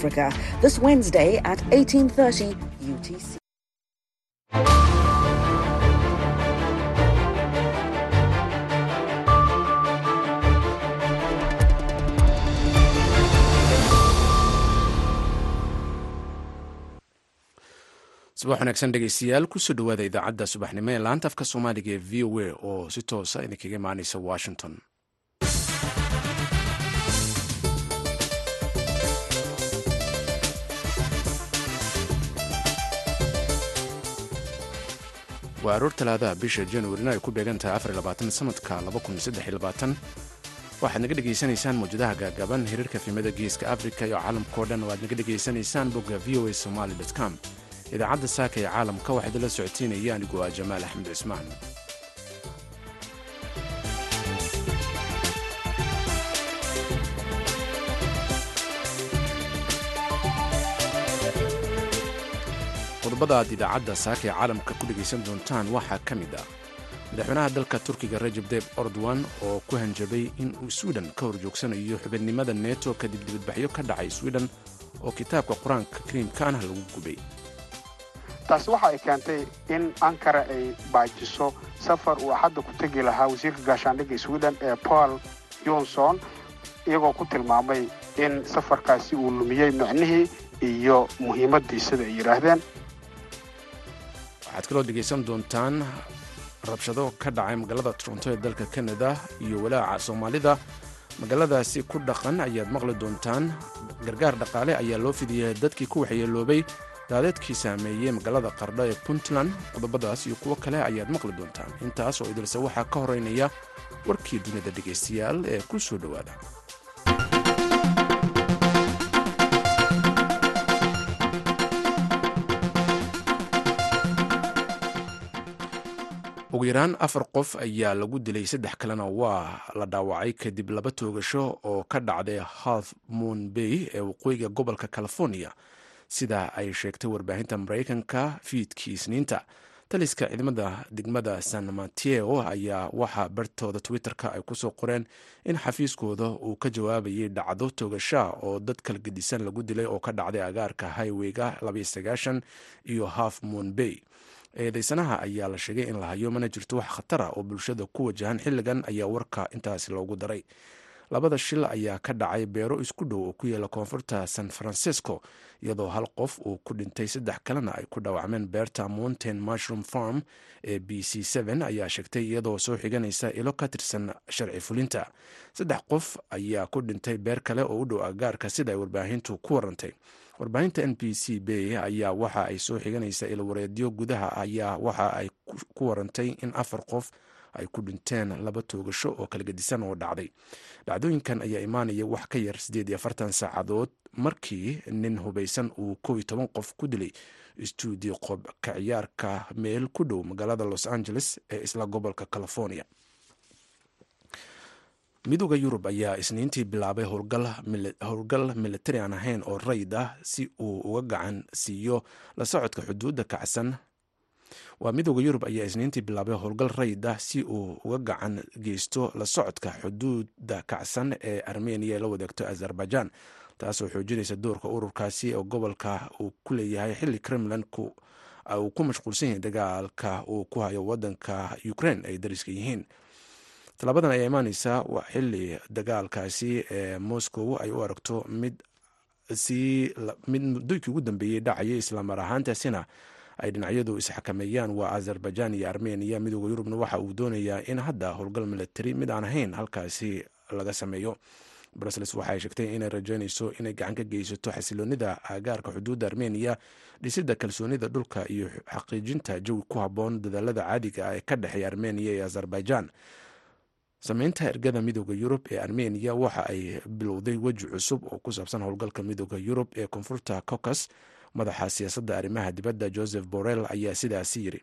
Africa this Wednesday at 18:30 UTC. subax wanaagsan dhegeystayaal ku soo dhawaada idaacadda subaxnimo ee laanta afka soomaaliga ee v o a oo si toosa idinkaga imaaneysa washington waa aroor talaadaha bisha januarina ay ku beegan tahay sanadka waxaad naga dhegaysanaysaan mawjadaha gaagaaban hiriirka fiimada geeska africa iyo caalamkao dhan oo aad naga dhegaysanaysaan bogga v o a somaly com. Idaacadda saaka ee caalamka waxaa socotiinaya anigoo ah jamaal axmed cismaan qodobada aad idaacadda saaka ee caalamka ku dhegaysan doontaan waxaa ka mid ah madaxweynaha dalka turkiga rajab deb ordowan oo ku hanjabay in uu swiden ka horjoogsanayo xubinimada neto kadib dibadbaxyo ka dhacay swiden oo kitaabka qur'aanka kariimkaana lagu gubay. Taasi waxa ay keentay in ankara ay baajiso safar uu axadda ku tegi lahaa wasiirka gaashaandhigga swiden ee paul yonson iyagoo ku tilmaamay in safarkaasi uu lumiyey micnihii iyo muhiimaddii sida ay yidhaahdeen waxaad kaloo dhegaysan doontaan rabshado ka dhacay magaalada toronto ee dalka kanada iyo walaaca soomaalida. Magaaladaasi ku dhaqan ayaad maqli doontaan. Gargaar dhaqaale ayaa loo fidiyay dadkii ku waxyeeloobay daadeedkii saameeyey magaalada qardho ee puntland. Qodobadaas iyo kuwo kale ayaad maqli doontaan. Intaas oo idilse waxaa ka horeynaya warkii dunida dhegaystayaal ee ku soo dhowaada ugu yaraan afar qof ayaa lagu dilay saddex kalena waa la dhaawacay kadib laba toogasho oo ka dhacday half moon bay ee waqooyiga gobolka california. Sida ay sheegtay warbaahinta maraykanka fiidkii isniinta taliska ciidamada degmada san mateo ayaa waxaa bartooda twitter-ka ay ku soo qoreen in xafiiskooda uu ka jawaabayay dhacdo toogashaa oo dad kala gedisan lagu dilay oo ka dhacday agaarka highweyga iyo half moon bay eedeysanaha ayaa la sheegay in la hayo mana jirto wax khatara oo bulshada ku wajahan xilligan ayaa warka intaasi loogu daray. Labada shil ayaa ka dhacay beero isku dhow oo ku yaalla koonfurta san francisco iyadoo hal qof uu ku dhintay saddex kalena ay ku dhaawacmeen beerta mountain mushroom farm ee b c ayaa sheegtay iyadoo soo xiganaysa ilo ka tirsan sharci fulinta. Saddex qof ayaa ku dhintay beer kale oo u dhow agaarka sida ay warbaahintu ku warantay warbaahinta n b c bay ayaa waxa ay soo xiganaysa ilwareedyo gudaha ayaa waxa ay ku warantay in afar qof ay ku dhinteen laba toogasho oo kala gedisan oo dhacday. Dhacdooyinkan ayaa imaanaya wax ka yar siddeed iyo afartan saacadood markii nin hubaysan uu kow toban qof ku dilay stuudio qob ka ciyaarka meel ku dhow magaalada los angeles ee isla gobolka california midooda yurub ayaa isniintii bilaabay howlgal militari aan ahayn oo rayd ah si uu uga gacan siiyo la socodka xuduudda kacsan. Waa midooda yurub ayaa isniintii bilaabay howlgal rayd ah si uu uga gacan geysto la socodka xuduudda kacsan ee armeniya la wadaagto azerbaijan taasoo xoojinaysa doorka ururkaasi oo gobolka uu ku leeyahay xilli kremlinku uu ku mashquulsan yahay dagaalka uu ku hayo wadanka ukraine ay dariska yihiin talabadan ayaa imaaneysa xili dagaalkaasi ee moscow ay u aragto mid mid muddooyinkii ugu dambeeyey dhacaya islamar ahaantaasina ay dhinacyadu isxakameeyaan waa azerbaijan iyo armeniya midooda yurubna waxa uu doonayaa in hadda howlgal militari mid aan ahayn halkaasi laga sameeyo. Brussels waxaay sheegtay inay rajeynayso inay gacan ka geysato xasiloonida aagaarka xuduudda armeniya dhisidda kalsoonida dhulka iyo xaqiijinta jawi ku habboon dadaalada caadiga ah ee ka dhexeeya armeniya iyo azerbaijan sameynta ergada midooda yurub ee armeniya waxa ay bilowday weji cusub oo ku saabsan howlgalka midooda yurub ee koonfurta cocas madaxa siyaasadda arrimaha dibadda joseph borrell ayaa sidaasi yiri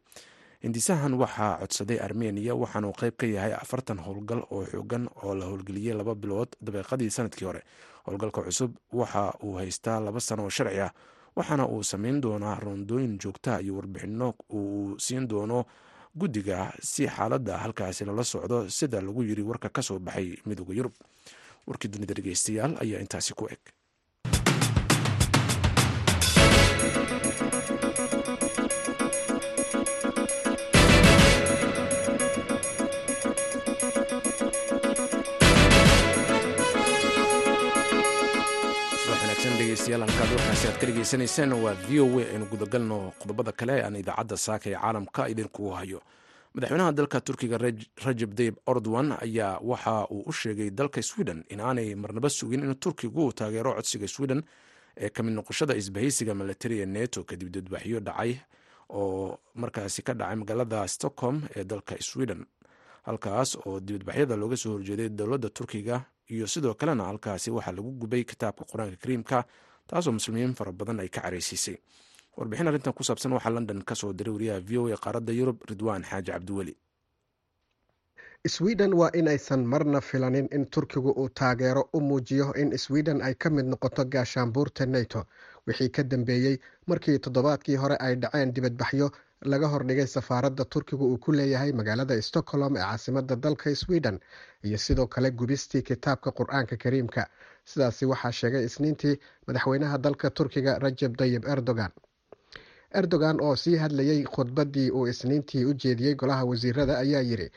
hindisahan waxaa codsaday armeniya waxaanuu qayb ka yahay afartan howlgal oo xoogan oo la howlgeliyey laba bilood dabeeqadii sannadkii hore. Howlgalka cusub waxa uu haystaa laba sano oo sharci ah waxaana uu sameyn doonaa roondooyin joogtaha iyo warbixino uu siin doono guddiga si xaaladda halkaasi lala socdo sida lagu yiri warka ka soo baxay midooda yurub. Warkii dunida dhegeystayaal ayaa intaasi ku eg dhegeystayaal halkaad warkaasi aad ka dhegeysanayseen waa v o a aynu gudagalno qodobada kale aan idaacadda saaka ee caalamka idinkugu hayo. Madaxweynaha dalka turkiga rajab tayib ordowan ayaa waxa uu u sheegay dalka sweden in aanay marnaba sugin in turkigu taageero codsiga sweden ee ka mid noqoshada isbahaysiga milatari ee neto kadib dadbaxyo dhacay oo markaasi ka dhacay magaalada stockholm ee dalka sweden. Halkaas oo dibadbaxyada looga soo horjeeday dowladda turkiga iyo sidoo kalena halkaasi waxaa lagu gubay kitaabka qur'aanka kariimka taasoo muslimiin fara badan ay ka careysiisay warbixin arrintan ku saabsan waxaa london ka soo diray wariyaha v o a qaaradda yurub ridwaan xaaji cabdiweli. Sweden waa inaysan marna filanin in turkigu uu taageero u muujiyo in sweden ay ka mid noqoto gaashaanbuurta neto wixii ka dambeeyey markii toddobaadkii hore ay dhaceen dibadbaxyo laga hordhigay safaaradda turkiga uu ku leeyahay magaalada stockholm ee caasimada dalka sweden iyo sidoo kale gubistii kitaabka qur'aanka kariimka. Sidaasi waxaa sheegay isniintii madaxweynaha dalka turkiga rajab tayib erdogan. Erdogan oo sii hadlayey khudbaddii uu isniintii u jeediyey golaha wasiirada ayaa yidhi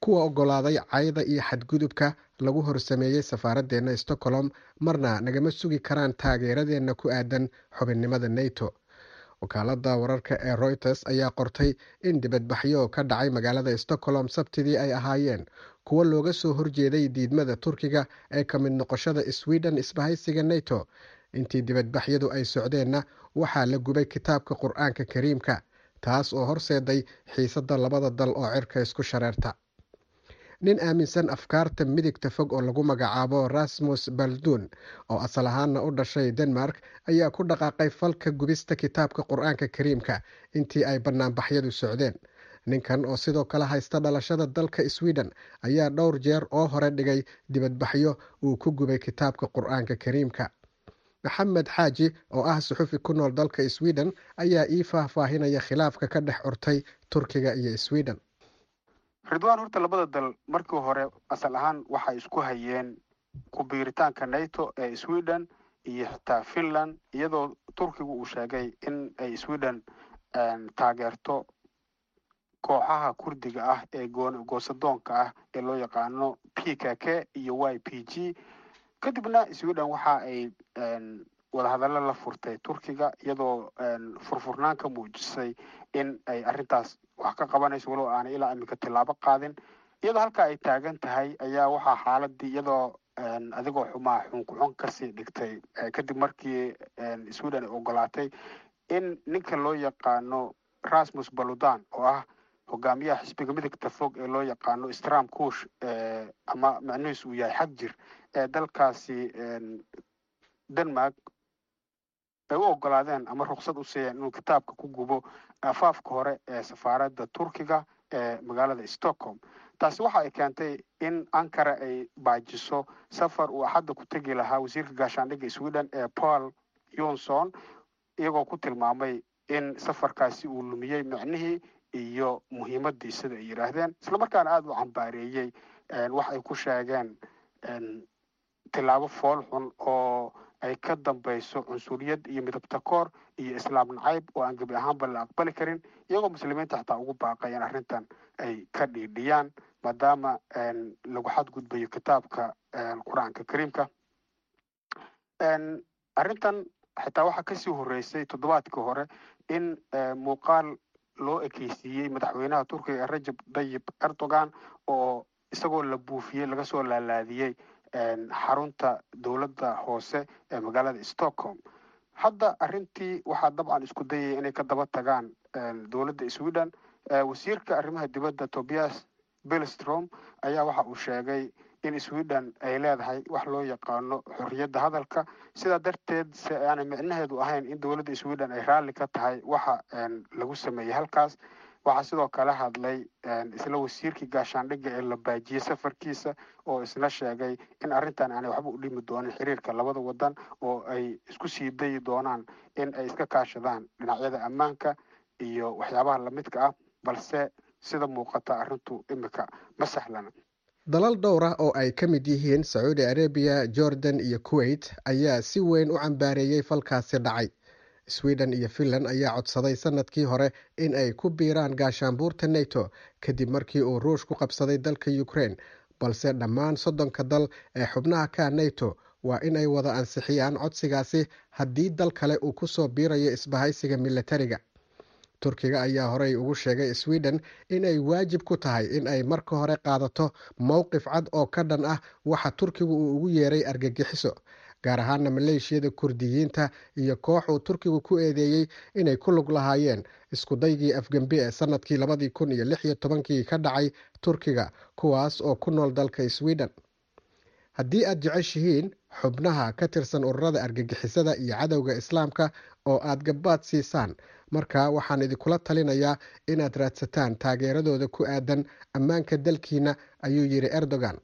kuwa ogolaaday cayda iyo xadgudubka lagu horsameeyey safaaraddeena stockholm marna nagama sugi karaan taageeradeenna ku aadan xubinnimada neto wakaalada wararka ee reuters ayaa qortay in dibadbaxyo ka dhacay magaalada stockholm sabtidii ay ahaayeen. Kuwo looga soo horjeeday diidmada turkiga ee ka mid noqoshada sweden isbahaysiga neto intii dibadbaxyadu ay socdeenna waxaa la gubay kitaabka qur'aanka kariimka taas oo horseeday xiisada labada dal oo cirka isku shareerta nin aaminsan afkaarta midigta fog oo lagu magacaabo rasmus balduun oo asal ahaana u dhashay denmark ayaa ku dhaqaaqay falka gubista kitaabka qur'aanka kariimka intii ay banaanbaxyadu socdeen. Ninkan oo sidoo kale haysta dhalashada dalka sweden ayaa dhowr jeer oo hore dhigay dibadbaxyo uu ku gubay kitaabka qur'aanka kariimka. Maxamed xaaji oo ah suxufi ku nool dalka sweden ayaa ii faahfaahinaya khilaafka ka dhex curtay turkiga iyo sweden ridwaan horta labada dal markii hore asal ahaan waxay isku hayeen ku biiritaanka nato ee sweden iyo xitaa finland iyadoo turkigu uu sheegay in ay sweden taageerto kooxaha kurdiga ah ee goosadoonka ah ee loo yaqaano p k k iyo y p g. Kadibna sweden waxa ay wadahadallo la furtay turkiga iyadoo furfurnaan ka muujisay in ay arrintaas wax ka qabanayso walow aanay ilaa iminka tillaabo qaadin. Iyadoo halka ay taagan tahay ayaa waxaa xaaladii iyadoo adigoo xumaa xunkuxun ka sii dhigtay. Kadib markii sweden ay ogolaatay in ninka loo yaqaano rasmus baludan oo ah hogaamiyaha xisbiga midigta fog ee loo yaqaano stram kush ama macnihiis uu yahay xag jir ee dalkaasi denmark ay u ogolaadeen ama ruksad u siiyeen inuu kitaabka ku gubo afaafka hore ee safaaradda turkiga ee magaalada stockholm. Taasi waxa ay keentay in ankara ay baajiso safar uu axadda ku tegi lahaa wasiirka gaashaandhigga sweden ee paul yonson iyagoo ku tilmaamay in safarkaasi uu lumiyey micnihii iyo muhiimaddii sida ay yidhaahdeen islamarkaana aada u cambaareeyey wax ay ku sheegeen tilaabo fool xun oo ay ka dambayso cunsuriyad iyo midabta koor iyo islaam nacayb oo aan gebi ahaanba la aqbali karin iyagoo muslimiinta xataa ugu baaqay in arrintan ay ka dhiidhiyaan maadaama lagu xadgudbayo kitaabka qur'aanka kariimka. Arrintan xitaa waxaa ka sii horreysay toddobaadkii hore in muuqaal loo ekeysiiyey madaxweynaha turkiga ee rajab tayib erdogan oo isagoo la buufiyey laga soo laalaadiyey xarunta dowladda hoose ee magaalada stockholm. Hadda arrintii waxaa dabcan isku dayaya inay ka daba tagaan dowladda sweden. Wasiirka arrimaha dibadda tobias billstrom ayaa waxa uu sheegay in sweden ay leedahay wax loo yaqaano xorriyadda hadalka. Sidaa darteed se aanay micnaheedu ahayn in dowladda sweden ay raalli ka tahay waxa lagu sameeyey halkaas waxaa sidoo kale hadlay isla wasiirkii gaashaandhigga ee la baajiyey safarkiisa oo isna sheegay in arrintan aanay waxba u dhimi doonin xiriirka labada wadan oo ay isku sii dayi doonaan in ay iska kaashadaan dhinacyada ammaanka iyo waxyaabaha lamidka ah balse sida muuqata arrintu imika ma sahlana dalal dhowr ah oo ay ka mid yihiin sacuudi arabiya jordan iyo kuwait ayaa si weyn u cambaareeyey falkaasi dhacay sweden iyo finland ayaa codsaday sannadkii hore in ay ku biiraan gaashaanbuurta neto kadib markii uu ruush ku qabsaday dalka ukraine balse dhammaan soddonka dal ee xubnaha ka neto waa in ay wada ansixiyaan codsigaasi haddii dal kale uu ku soo biirayo isbahaysiga milatariga. Turkiga ayaa horey ugu sheegay sweden in ay waajib ku tahay in ay marka hore qaadato mowqif cad oo ka dhan ah waxa turkigu uu ugu yeeray argagixiso gaar ahaana maleeshiyada kurdiyiinta iyo koox uu turkigu ku eedeeyey inay ku lug lahaayeen iskudaygii afgembi ee sannadkii labadii kun iyo lix iyo tobankii ka dhacay turkiga kuwaas oo ku nool dalka sweden. Haddii aad jeceshihiin xubnaha ka tirsan ururada argagixisada iyo cadowga islaamka oo aad gabaad siisaan marka waxaan idinkula talinayaa inaad raadsataan taageeradooda ku aadan ammaanka dalkiina ayuu yidhi erdogan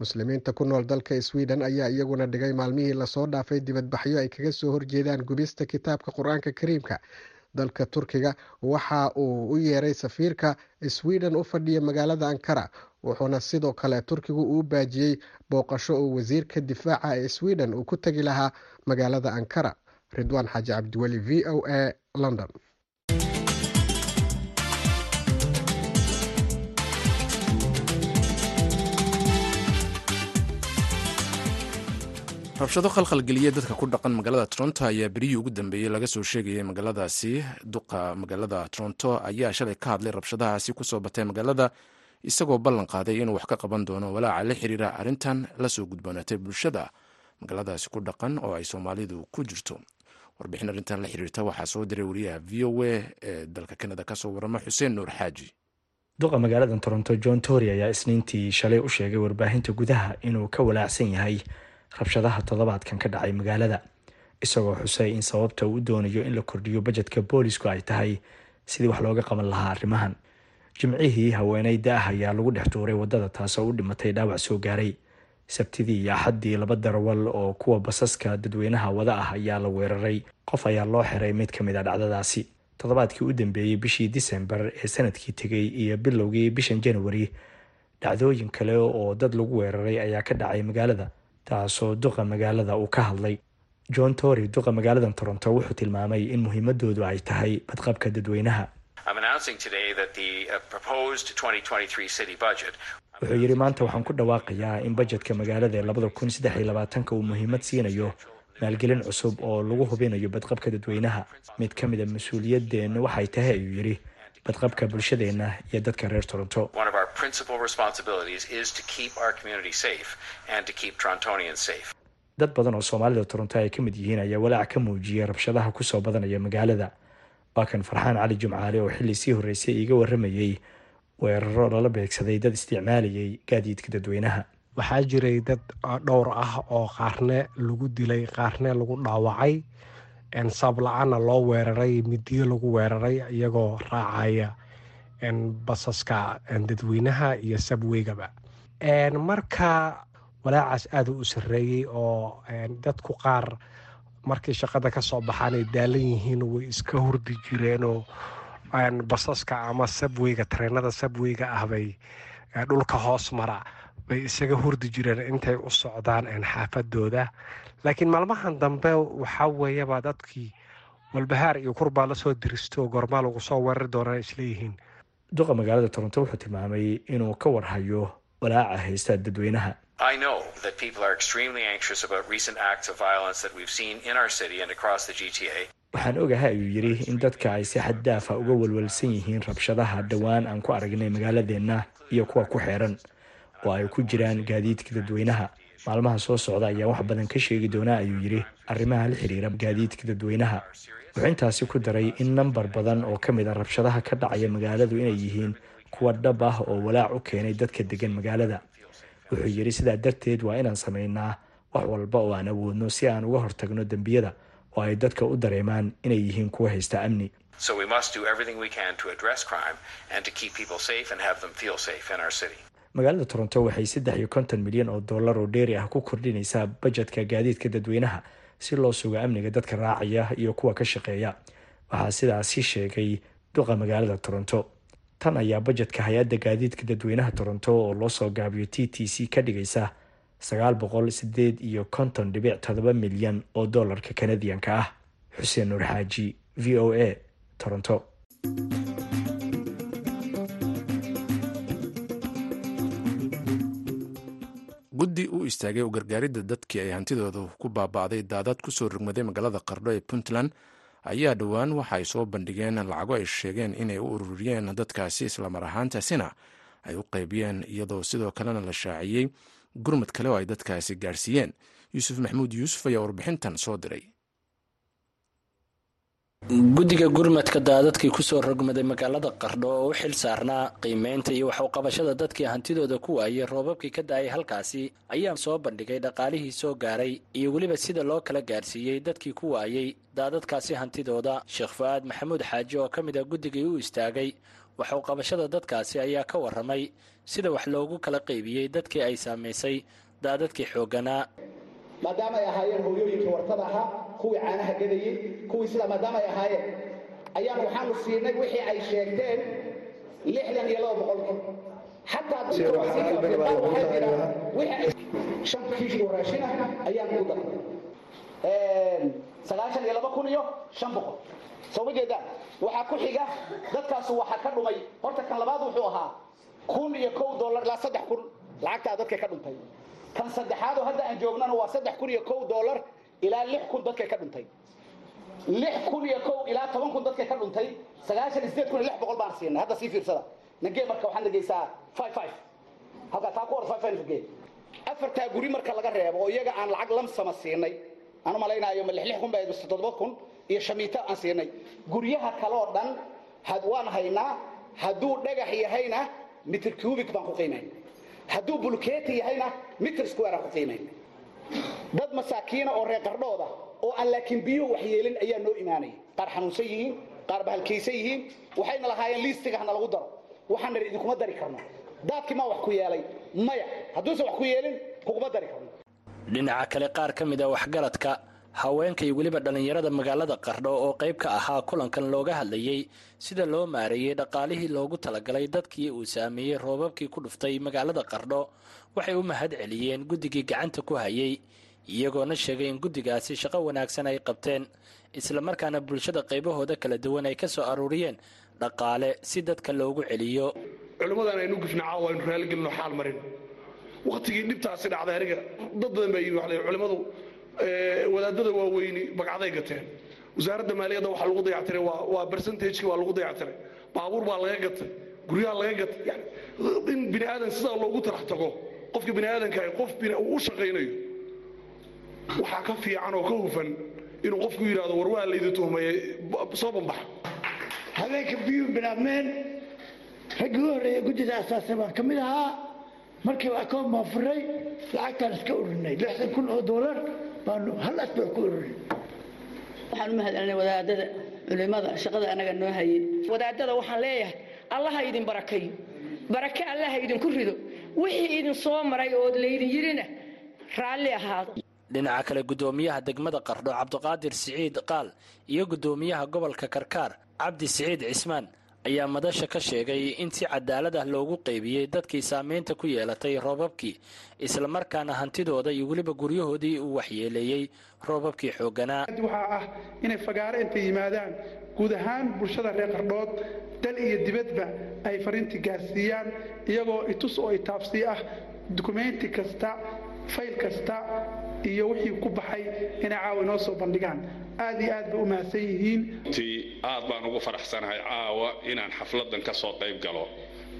muslimiinta ku nool dalka sweden ayaa iyaguna dhigay maalmihii la soo dhaafay dibadbaxyo ay kaga soo horjeedaan gubista kitaabka qur'aanka kariimka. Dalka turkiga waxa uu u yeeray safiirka sweden u fadhiya magaalada ankara wuxuuna sidoo kale turkigu uu baajiyey booqasho uu wasiirka difaaca ee sweden uu ku tegi lahaa magaalada ankara. Ridwaan xaaji cabdiweli v o a london rabshado khalkhalgeliya dadka ku dhaqan magaalada toronto ayaa berihii ugu dambeeyey laga soo sheegayay magaaladaasi. Duqa magaalada toronto ayaa shalay ka hadlay rabshadahaasi ku soo batay magaalada isagoo ballan qaaday inuu wax ka qaban doono walaaca la xiriira arrintan la soo gudboonaatay bulshada magaaladaasi ku dhaqan oo ay soomaalidu ku jirto. Warbixin arrintan la xiriirta waxaa soo diray wariyaha v o a ee dalka kanada ka soo warama xuseen nuur xaaji. Duqa magaalada toronto john tory ayaa isniintii shalay u sheegay warbaahinta gudaha inuu ka walaacsan yahay rabshadaha toddobaadkan ka dhacay magaalada isagoo xusay in sababta uu doonayo in la kordhiyo bajetka boolisku ay tahay sidii wax looga qaban lahaa arrimahan. Jimcihii haweeneyda ah ayaa lagu dhex tuuray waddada taasoo u dhimatay dhaawac soo gaaray. Sabtidii iyo axaddii laba darawal oo kuwa basaska dadweynaha wada ah ayaa la weeraray. Qof ayaa loo xiray mid ka mid a dhacdadaasi. Toddobaadkii u dambeeyey bishii disembar ee sannadkii tegey iyo bilowgii bishan januari dhacdooyin kale oo dad lagu weeraray ayaa ka dhacay magaalada taasoo duqa magaalada uu ka hadlay. John tory duqa magaalada toronto wuxuu tilmaamay in muhiimadoodu ay tahay badqabka dadweynaha. Wuxuu yidhi maanta waxaan ku dhawaaqayaa in bajetka magaalada ee labada kun saddex iyo labaatanka uu muhiimad siinayo maalgelin cusub oo lagu hubinayo badqabka dadweynaha. Mid ka mid a mas'uuliyadeenna waxay tahay ayuu yidhi badqabka bulshadeenna iyo dadka reer toronto. Dad badan oo soomaalida toronto ay ka mid yihiin ayaa walaac ka muujiyay rabshadaha ku soo badanaya magaalada. Waa kan farxaan cali jumcaale oo xilli sii horreysay iiga waramayey weeraro lala beegsaday dad isticmaalayay gaadiidka dadweynaha. Waxaa jiray dad dhowr ah oo qaarne lagu dilay qaarne lagu dhaawacay sabla-aana loo weeraray midiyo lagu weeraray iyagoo raacaya basaska dadweynaha iyo sabweygaba marka walaacaas aada u sareeyey oo dadku qaar markay shaqada ka soo baxaan ay daalan yihiin way iska hurdi jireenoo basaska ama sabweyga tareenada sabweyga ah bay dhulka hoos mara bay isaga hurdi jireen intay u socdaan xaafadooda. Laakiin maalmahan dambe waxaa weeyaba dadkii walbahaar iyo kurbaa la soo diristo gormaa lagu soo weerari doonaa isleeyihiin duqa magaalada toronto wuxuu tilmaamay inuu ka warhayo walaaca haysta dadweynaha. Waxaan ogahay ayuu yidhi in dadka ay si xad daafa uga walwalsan yihiin rabshadaha dhowaan aan ku aragnay magaaladeenna iyo kuwa ku xeeran oo ay ku jiraan gaadiidka dadweynaha. Maalmaha soo socda ayaa wax badan ka sheegi doonaa ayuu yidhi. Arrimaha la xiriira gaadiidka dadweynaha. Wuxuu intaasi ku daray in nambar badan oo ka mid a rabshadaha ka dhacaya magaaladu inay yihiin kuwa dhab ah oo walaac u keenay dadka degan magaalada. Wuxuu yidhi sidaa darteed waa inaan samaynaa wax walba oo aan awoodno si aan uga hortagno dembiyada oo ay dadka u dareemaan inay yihiin kuwa haysta amni magaalada toronto waxay saddex iyo konton milyan oo dollar oo dheeri ah ku kordhinaysaa bajetka gaadiidka dadweynaha si loo sugo amniga dadka raacaya iyo kuwa ka shaqeeya. Waxaa sidaasi sheegay duqa magaalada toronto. Tan ayaa bajetka hay'adda gaadiidka dadweynaha toronto oo loo soo gaabiyo t t c ka dhigaysa sagaal boqol sideed iyo konton dhibic todoba milyan oo dollarka kanadiyanka ah. Xuseen nuur xaaji v o a toronto guddi u istaagay u gargaaridda dadkii ay hantidooda ku baaba'day daadad ku soo rogmaday magaalada qardho ee puntland. Ayaa dhowaan waxa ay soo bandhigeen lacago ay sheegeen inay u ururiyeen dadkaasi islamar ahaantaasina ay u qaybiyeen iyadoo sidoo kalena la shaaciyey gurmad kale oo ay dadkaasi gaarsiiyeen. Yuusuf maxamuud yuusuf ayaa warbixintan soo diray guddiga gurmadka daadadkii ku soo rogmaday magaalada qardho oo u xil saarnaa qiimeynta iyo waxuqabashada dadkii hantidooda ku waayay roobabkii ka da'ay halkaasi ayaa soo bandhigay dhaqaalihii soo gaaray iyo weliba sida loo kala gaarsiiyey dadkii ku waayey daadadkaasi hantidooda. Sheekh fu-aad maxamuud xaaji oo ka mid a guddigii u istaagay waxuqabashada dadkaasi ayaa ka waramay sida wax loogu kala qaybiyey dadkii ay saamaysay daadadkii xoogganaa maadaama ay ahaayeen hooyooyinkii wartada ahaa kuwii caanaha gadayey kuwii sidaa maadaama ay ahaayeen ayaan waxaanu siinay wixii ay sheegteen lixdan iyo laba boqolki xataa shan kiishii raashina ayaan ku daray. Sagaashan iyo laba kun iyo shan boqol. Soo ma jeedaan? Waxaa ku xiga dadkaasu waxaa ka dhumay. Horta kan labaad wuxuu ahaa kun iyo kow dollar ilaa saddex kun. Lacagtaa dadka ka dhuntay kan saddexaadoo hadda aan joognana waa saddex kun iyo kow dollar ilaa lix kun dadkay ka dhuntay lix kun iyo kow ilaa toban kun dadkay ka dhuntay sagaashan iyo kun iyo lix boqol baan siinay hadda sii fiirsada. Nagee marka waxaad nageysaa five five. Halkaa taa ku hor five five nagee afartaa guri marka laga reebo oo iyaga aan lacag lamsama siinay. Aan u malaynaayo ma lix lix kun baa toddoba kun iyo shamiito aan siinay. Guryaha kaloo dhan waan haynaa. Hadduu dhagax yahayna mitr cubic baan ku qiimayna hadduu bulkeeti yahayna mitr square aan ku qiimayna dad masaakiina oo reer qardhooda oo aan laakiin biyuhu waxyeelin ayaa noo imaanaya. Qaar xanuunsan yihiin qaar bahalkaysan yihiin waxayna lahaayeen liistiga hana lagu daro. Waxaan nidhi idinkuma dari karno. Daadkii maa wax ku yeelay. Maya hadduusan wax ku yeelin kuguma dari karno. Dhinaca kale qaar ka mid a waxgaradka haweenka iyo weliba dhallinyarada magaalada qardho oo qayb ka ahaa kulankan looga hadlayey sida loo maareeyey dhaqaalihii loogu talagalay dadkii uu saameeyey roobabkii ku dhuftay magaalada qardho waxay u mahad celiyeen guddigii gacanta ku hayay iyagoona sheegay in guddigaasi shaqo wanaagsan ay qabteen islamarkaana bulshada qaybahooda kala duwan ay ka soo aruuriyeen dhaqaale si dadka loogu celiyo. Culimmadan aynu gufna caawa aynu raaligelino xaal marin. Wakhtigii dhibtaasi dhacday aniga dad badan baa yimi culimmadu wadaadada waaweyni bagcaday gateen. Wasaaradda maaliyadda waxa lagu dayactiray waa bercentageki waa lagu dayactiray. Baabuur baa laga gatay guryaha laga gatay. In bini aadan sidaa loogu tarax tago qofka bini aadanka qof u shaqaynayo waxaa ka fiican oo ka hufan inuu qofku yidhahdo war waa laydi tuhmaye soo bambaxa. Habeenka biyuu bilaabmeen raggii u horreeya guddida asaasay baan ka mid ahaa. Markii akoon baan furay lacagtaan iska ururinay lixdan kun oo doolar baanu hal asbuuc ku ururin waxaan u mahadcelinay wadaadada culimada shaqada anaga noo hayay wadaadada waxaan leeyahay allaha idin barakayo barake allaha idinku rido. Wixii idin soo maray oo laydin yidhina raalli ahaado dhinaca kale guddoomiyaha degmada qardho cabdiqaadir siciid qaal iyo guddoomiyaha gobolka karkaar cabdi siciid cismaan ayaa madasha ka sheegay in si cadaalad ah loogu qaybiyey dadkii saamaynta ku yeelatay roobabkii islamarkaana hantidooda iyo weliba guryahoodii uu waxyeeleeyey roobabkii xoogganaa. Waxaa ah inay fagaaro intay yimaadaan guud ahaan bulshada reer qardhood dal iyo dibadba ay fariinti gaarsiiyaan iyagoo itus oo itaabsii ah dukumenti kasta fayl kasta iyo wixii ku baxay inay caawa inoo soo bandhigaan aad iyo aad bay u mahadsan yihiin. Aad baan ugu faraxsanahay caawa inaan xafladan ka soo qayb galo.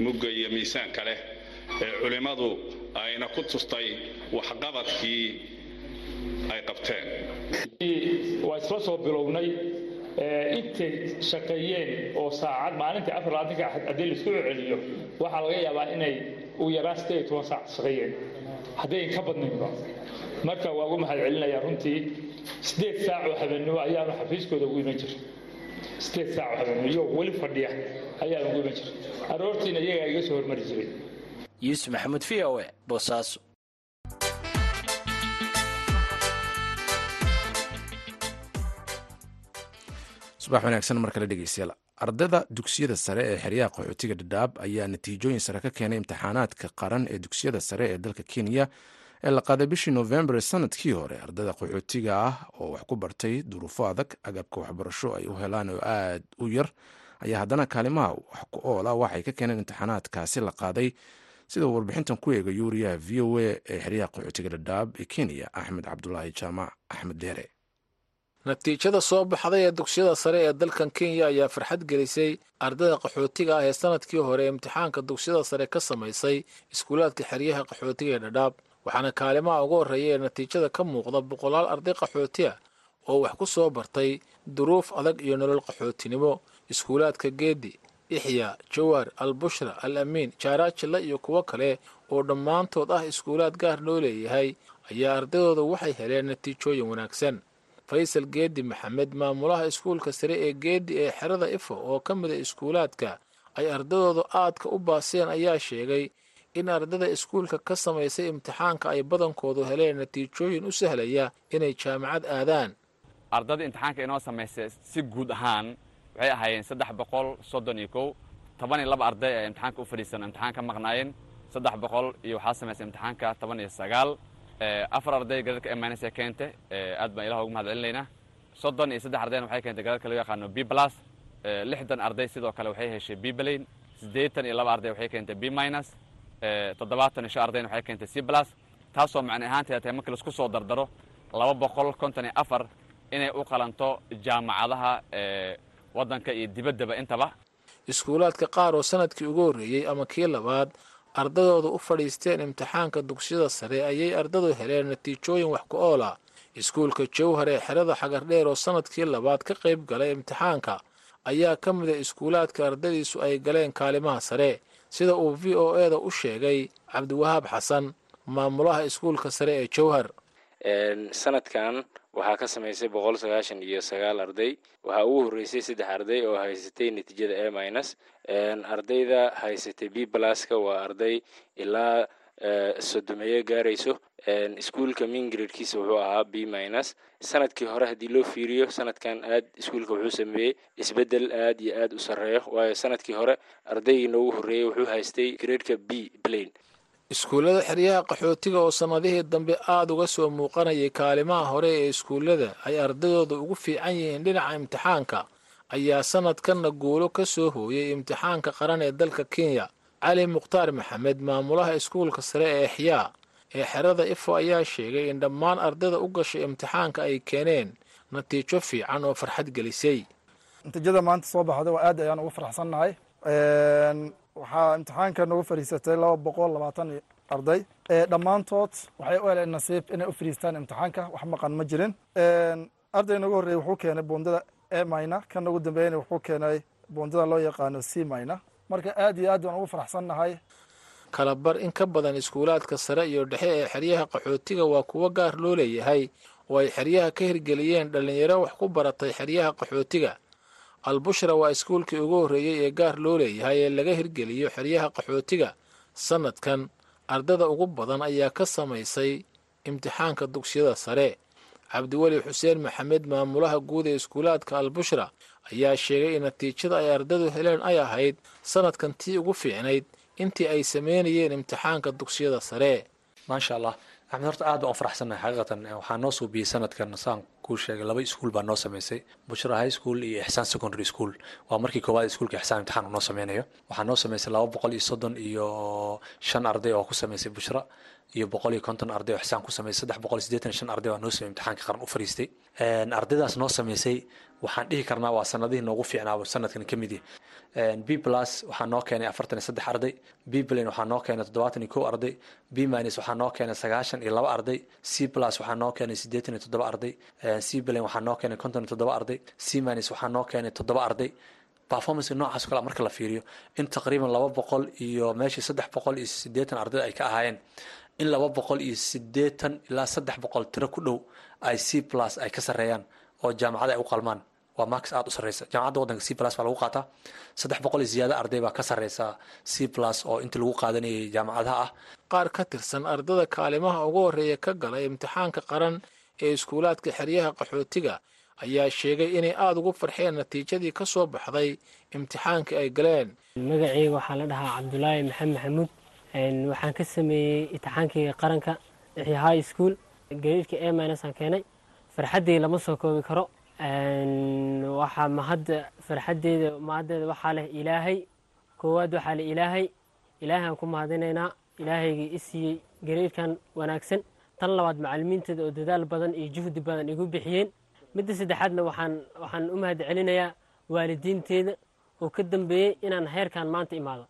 Mugga iyo miisaanka leh ee culimmadu ayna ku tustay waxqabadkii ay qabteen. Waa isla soo bilownay intay shaqeeyeen oo saacad maalintii afar labaatanka haddii la isku celiyo waxaa laga yaabaa inay ugu yaraan sideed iyo toban saac shaqeeyeen haddayn ka badnaynba marka waa ugu mahad celinayaa runtii sideed saac oo habeennimo ayaanu xafiiskooda ugu iman jiray. Sideed saac oo habeennimo iyagoo weli fadhiya ayaanu ugu iman jiray. Aroortiina iyagaa iga soo hormari jiray. Yuusuf maxamuud v o e boosaaso subax wanaagsan mar kale dhegeystayaal ardayda dugsiyada sare ee xeryaha qaxootiga dhadhaab ayaa natiijooyin sare ka keenay imtixaanaadka qaran ee dugsiyada sare ee dalka kenya ee la qaaday bishii novembar sannadkii hore ardayda qaxootiga ah oo wax ku bartay duruufo adag agabka waxbarasho ay u helaan oo aad u yar ayaa haddana kaalimaha wax ku oola waxay ka keeneen imtixaanaadkaasi la qaaday sida uu warbixintan ku eegay wariyaha v o a ee xeryaha qaxootiga dhadhaab ee kenya axmed cabdulaahi jaamac axmed deere natiijada soo baxday ee dugsiyada sare ee dalkan kenya ayaa farxad gelisay ardayda qaxootiga ah ee sannadkii hore imtixaanka dugsiyada sare ka samaysay iskuulaadka xeryaha qaxootiga ee dhadhaab waxaana kaalimaha ugu horreeya ee natiijada ka muuqda boqolaal arday qaxooti ah oo wax ku soo bartay duruuf adag iyo nolol qaxootinimo. Iskuulaadka geedi ixya jawaar albushra al amiin jaaraajilla iyo kuwo kale oo dhammaantood ah iskuulaad gaar loo leeyahay ayaa ardaydooda waxay heleen natiijooyin wanaagsan. Faysal geedi maxamed maamulaha iskuulka sare ee geedi ee xerada ifo oo ka mida iskuulaadka ay ardadooda aadka u baaseen ayaa sheegay in ardada iskuulka ka samaysay imtixaanka ay badankoodu heleen natiijooyin u sahlaya inay jaamacad aadaan. Ardada imtixaanka inoo samaysay si guud ahaan waxay ahaayeen saddex boqol soddon iyo kow toban iyo laba arday ee imtixaanka u fadhiisan imtixaan ka maqnaayeen saddex boqol iyo waxaa samaysay imtixaanka toban iyo sagaal. Afar arday emanes ee keentay aad baan ilaah ugu mahad celinaynaa soddon iyo saddex ardayna waxay keentay galalka loo yaqaano b plus. Lixdan arday sidoo kale waxay heshay b balayn siddeetan iyo laba arday waxay keentay b minus toddobaatan iyo shan ardayna waxay keentay c plus taasoo macne ahaanteeda tahay markii la isku soo dardaro laba boqol konton iyo afar inay u qalanto jaamacadaha waddanka iyo dibaddaba intaba. Iskuulaadka qaar oo sannadkii ugu horreeyey ama kii labaad ardadooda u fadhiisteen imtixaanka dugsiyada sare ayay ardadu heleen natiijooyin wax ku ool ah. Iskuulka jowhar ee xerada xagardheer oo sannadkii labaad ka qayb galay imtixaanka ayaa ka mida iskuulaadka ardadiisu ay galeen kaalimaha sare sida uu v o e da u sheegay cabdiwahaab xasan maamulaha iskuulka sare ee jowhar sanadkan waxaa ka samaysay boqol sagaashan iyo sagaal arday. Waxaa ugu horreysay saddex arday oo haysatay natiijada a minus. Ardayda haysatay b blaska waa arday ilaa sodomeeyo gaarayso iskuulka mingradekiisa wuxuu ahaa b minus. Sanadkii hore haddii loo fiiriyo sanadkan aad iskuulka wuxuu sameeyey isbeddel aad iyo aad u sarreeyo waayo sannadkii hore ardaygii noogu horreeyey wuxuu haystay gradeka b plain iskuullada xeryaha qaxootiga oo sannadihii dambe aada uga soo muuqanayay kaalimaha hore ee iskuullada ay ardadooda ugu fiican yihiin dhinaca imtixaanka ayaa sanadkanna guulo ka soo hooyay imtixaanka qaran ee dalka kenya cali mukhtaar maxamed maamulaha iskuulka sare ee exyaa ee xerada ifo ayaa sheegay in dhammaan ardayda u gashay imtixaanka ay keeneen natiijo fiican oo farxad gelisay. Natiijada maanta soo baxda waa aad ayaan ugu faraxsannahay. Waxaa imtixaanka nagu fadhiisatay laba boqol labaatan arday. Dhammaantood waxay u heleen nasiib inay u fadhiistaan imtixaanka wax maqan ma jirin. Arday nagu horreeyey wuxuu keenay buundada a mina kan nagu dambeeyana wuxuu keenay buundada loo yaqaano c mina marka aad iyo aad baan ugu faraxsannahay. Kalabar in ka badan iskuulaadka sare iyo dhexe ee xeryaha qaxootiga waa kuwo gaar loo leeyahay. Oo ay xeryaha ka hirgeliyeen dhallinyaro wax ku baratay xeryaha qaxootiga. Albushra waa iskuulkii ugu horreeyey ee gaar loo leeyahay ee laga hirgeliyo xeryaha qaxootiga. Sannadkan ardada ugu badan ayaa ka samaysay imtixaanka dugsiyada sare cabdiweli xuseen maxamed maamulaha guud ee iskuulaadka albushra ayaa sheegay in natiijada ay ardadu heleen ay ahayd sannadkan tii ugu fiicnayd intii ay sameynayeen imtixaanka dugsiyada sare. Maasha allah axmed horta aad baan u xaqiiqatan waxaa noo suubiyey sanadkan saan kuu sheegay laba iskuul baa noo sameysay bushra high school iyo ixsaan secondary school. Waa markii koowaad iskuulka ixsaan imtixaan noo sameynayo waxaa noo sameysay laba boqol iyo soddon iyo shan arday oo ku sameysay bushra iyo boqol iyo konton arday oo ixsaan ku sameysay saddex boqol iyo shan arday waa noo sameeyey imtixaanka qaran u fadhiistay ardaydaas noo sameysay waxaan dhihi karnaa waa sanadihii noogu fiicnaaba sanadkan ka mid b plus waxaa noo keenay afartan iyo saddex arday b plane waxaa noo keenay toddobaatan iyo kow arday b waxaa noo keenay sagaashan iyo laba arday c plus waxaa noo keenay siddeetan iyo toddoba arday c plane waxaa noo keenay konton iyo toddoba arday c minus waxaa noo keenay toddoba arday. Performance noocaas kale marka la fiiriyo in taqriiban laba boqol iyo meeshii saddex boqol iyo siddeetan arday ay ka ahaayeen in laba boqol iyo siddeetan ilaa saddex boqol tiro ku dhow ay c plus ay ka sarreeyaan oo jaamacada ay u qalmaan. Waa max aada u sarreysa. Jaamacadda waddanka c plus baa lagu qaataa. Saddex boqol iyo ziyaado arday baa ka sarreysa c plus oo intii lagu qaadanayay jaamacadaha ah. Qaar ka tirsan ardada kaalimaha ugu horreeya ka galay imtixaanka qaran ee iskuulaadka xeryaha qaxootiga ayaa sheegay inay aada ugu farxeen natiijadii ka soo baxday imtixaankii ay galeen. Magaceyga waxaa la dhahaa cabdulaahi maxamed maxamuud. Waxaan ka sameeyey imtixaankii qaranka ixya high school gareedka a minusaan keenay farxaddii lama soo koobi karo. Waxaa mahadda farxaddeeda mahaddeeda waxaa leh ilaahay koowaad waxaa leh ilaahay. Ilaahay ku mahadinaynaa ilaahayga i siiyey gareerkan wanaagsan. Tan labaad macalimiinteeda oo dadaal badan iyo juhdi badan igu bixiyeen. Midda saddexaadna waxaan waxaan u mahad celinayaa waalidiinteeda oo ka dambeeyey inaan heerkan maanta imaado.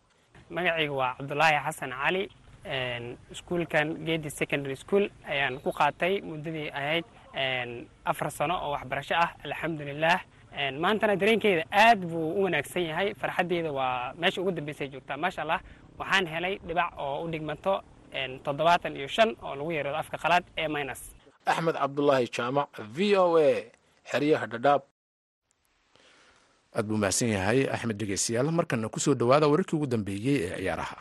Magacayga waa cabdulaahi xasan cali. Iskuulkan geedi secondary school ayaan ku qaatay muddadii ahayd afar sano oo waxbarasho ah alxamdulilah maantana dareenkeyda aad buu u wanaagsan yahay. Farxaddeeda waa meesha ugu dambeysay joogtaa maasha allah waxaan helay dhibac oo u dhigmato toddobaatan iyo shan oo lagu yeerado afka qalaad ee minus. Axmed cabdulaahi jaamac v o a xeryaha dhadhaab. Aad buu mahadsan yahay axmed dhegeystayaal markana ku soo dhowaada wararkii ugu dambeeyey ee ciyaaraha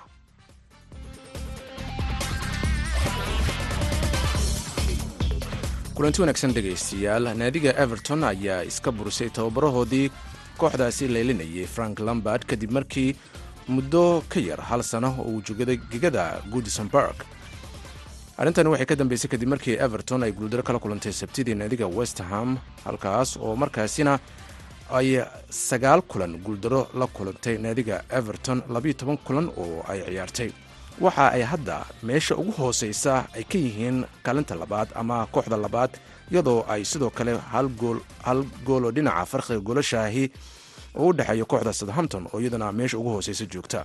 kulanti wanaagsan dhegaystayaal naadiga everton ayaa iska burisay tababarahoodii kooxdaasi leylinayay frank lambard kadib markii muddo ka yar hal sano oo uu joogada gegada goodisonburg arrintani waxay ka dambeysay kadib markii everton ay guuldaro kala kulantay sabtidii naadiga westham halkaas oo markaasina ay sagaal kulan guuldaro la kulantay naadiga everton labayo toban kulan oo ay ciyaartay waxa ay hadda meesha ugu hooseysa ay ka yihiin kaalinta labaad ama kooxda labaad iyadoo ay sidoo kale hal gool oo dhinaca farqiga golashaahi oo u dhexeeya kooxda southampton oo iyaduna meesha ugu hooseysa joogta.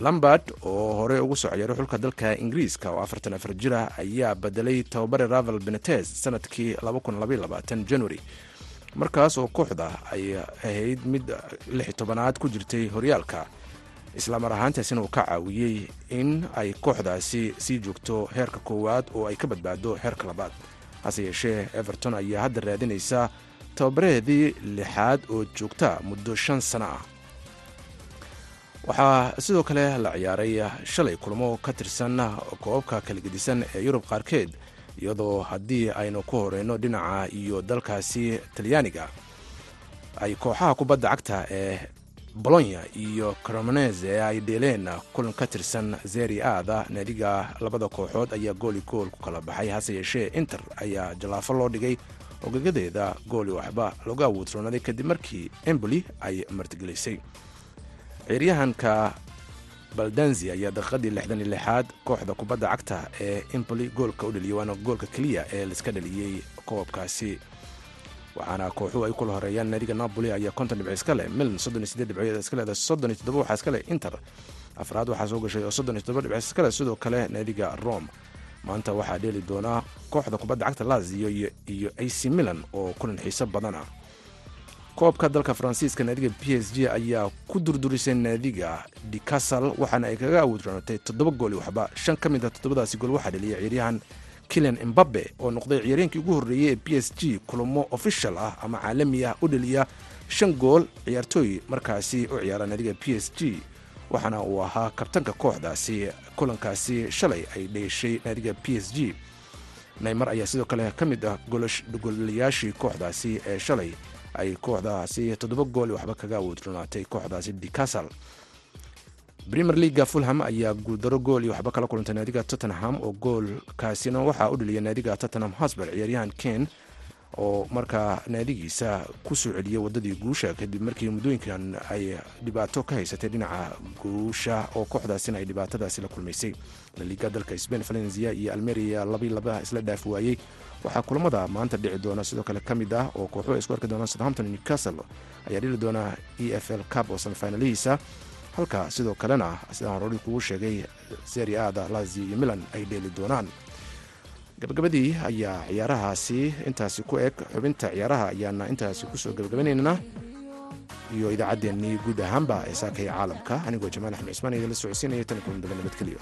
Lambard oo horey ugu soo xulka dalka ingiriiska oo afartan afar jir ah ayaa bedelay tababare ravel benetes sannadkii january. Markaas oo kooxda ay ahayd mid lix tobanaad ku jirtay horyaalka islamar ahaantaasina uu ka caawiyey in ay kooxdaasi sii joogto heerka koowaad oo ay ka badbaado heerka labaad. Hase yeeshee everton ayaa hadda raadinaysa tababaraheedii lixaad oo joogta muddo shan sano ah. Waxaa sidoo kale la ciyaaray shalay kulmo ka tirsan koobabka kala gedisan ee yurub qaarkeed iyadoo haddii aynu ku horeyno dhinaca iyo dalkaasi talyaaniga ay kooxaha kubadda cagta ee bolonya iyo cromonese ay dheeleen kulan ka tirsan zeri aada naadiga labada kooxood ayaa gooli gool ku kala baxay. Hase yeeshee inter ayaa jallaafo loo dhigay. Ogegadeeda gooli waxba lagu awoodroonaaday kadib markii emboli ay martigelisay. Ciiryahanka baldanzi ayaa daqiiqadii lixdan iyo lixaad kooxda kubadda cagta ee emboli goolka u dheliyay waana goolka keliya ee laiska dhaliyey koobkaasi waxaana kooxuhu ay kula horeeyaan naadiga napoli ayaa konton dhibco iska leh milan soddon iyo sideed dhibcood iska leh inter. Afraad waxaa soo gashay oo soddon iyo toddoba dhibco iska leh sidoo kale naadiga rome. Maanta waxaa dheeli doonaa kooxda kubadda cagta lazio iyo ac milan oo kulan xiiso badana koobka dalka faransiiska naadiga p s g ayaa ku durdurisay naadiga dicasal waxaana ay kaga awoodroonatay toddoba gooli waxba. Shan ka mid a toddobadaasi gool waxaa dheliyay ciiryahan kilian embabe oo noqday ciyaaryahankii ugu horreeyey ee b s g kulamo official ah ama caalami ah u dheliya shan gool ciyaartooy markaasi u ciyaara naadiga p s g. Waxaana uu ahaa kabtanka kooxdaasi kulankaasi shalay ay dheeshay naadiga p s g. Naymar ayaa sidoo kale ka mid ah golayaashii kooxdaasi ee shalay ay kooxdaasi toddoba gool waxba kaga awoodronaatay kooxdaasi dicasal premier leaga fulham ayaa guuldaro gool iyo waxba kala kulantay naadiga tottenham oo goolkaasina waxaa u dheliyay naadiga tottenham hosber ciyaaryahan ken oo markaa naadigiisa ku soo celiyey wadadii guusha kadib markii muddooyinkan ay dhibaato ka haysatay dhinaca guusha oo kooxdaasina ay dhibaatadaasi la kulmaysay. Laliga dalka spain valencia iyo almeria labi laba isla dhaaf waayey waxaa kulamada maanta dhici doona sidoo kale ka mid ah oo kooxuhu ay isku arki doonaan southampton newcastle ayaa dhili doona e f l cup oo samifinalihiisa halka sidoo kalena sidaan horori kugu sheegay seri aada lazio iyo milan ay dheeli doonaan. Gabagabadii ayaa ciyaarahaasi intaasi ku eg xubinta ciyaaraha ayaana intaasi ku soo gabagabaynaynaa iyo idaacaddeenii guud ahaanba ee saakaya caalamka anigoo jamaal axmed cismaan idinla socodsiinaya tan kulan daba nabadgelyo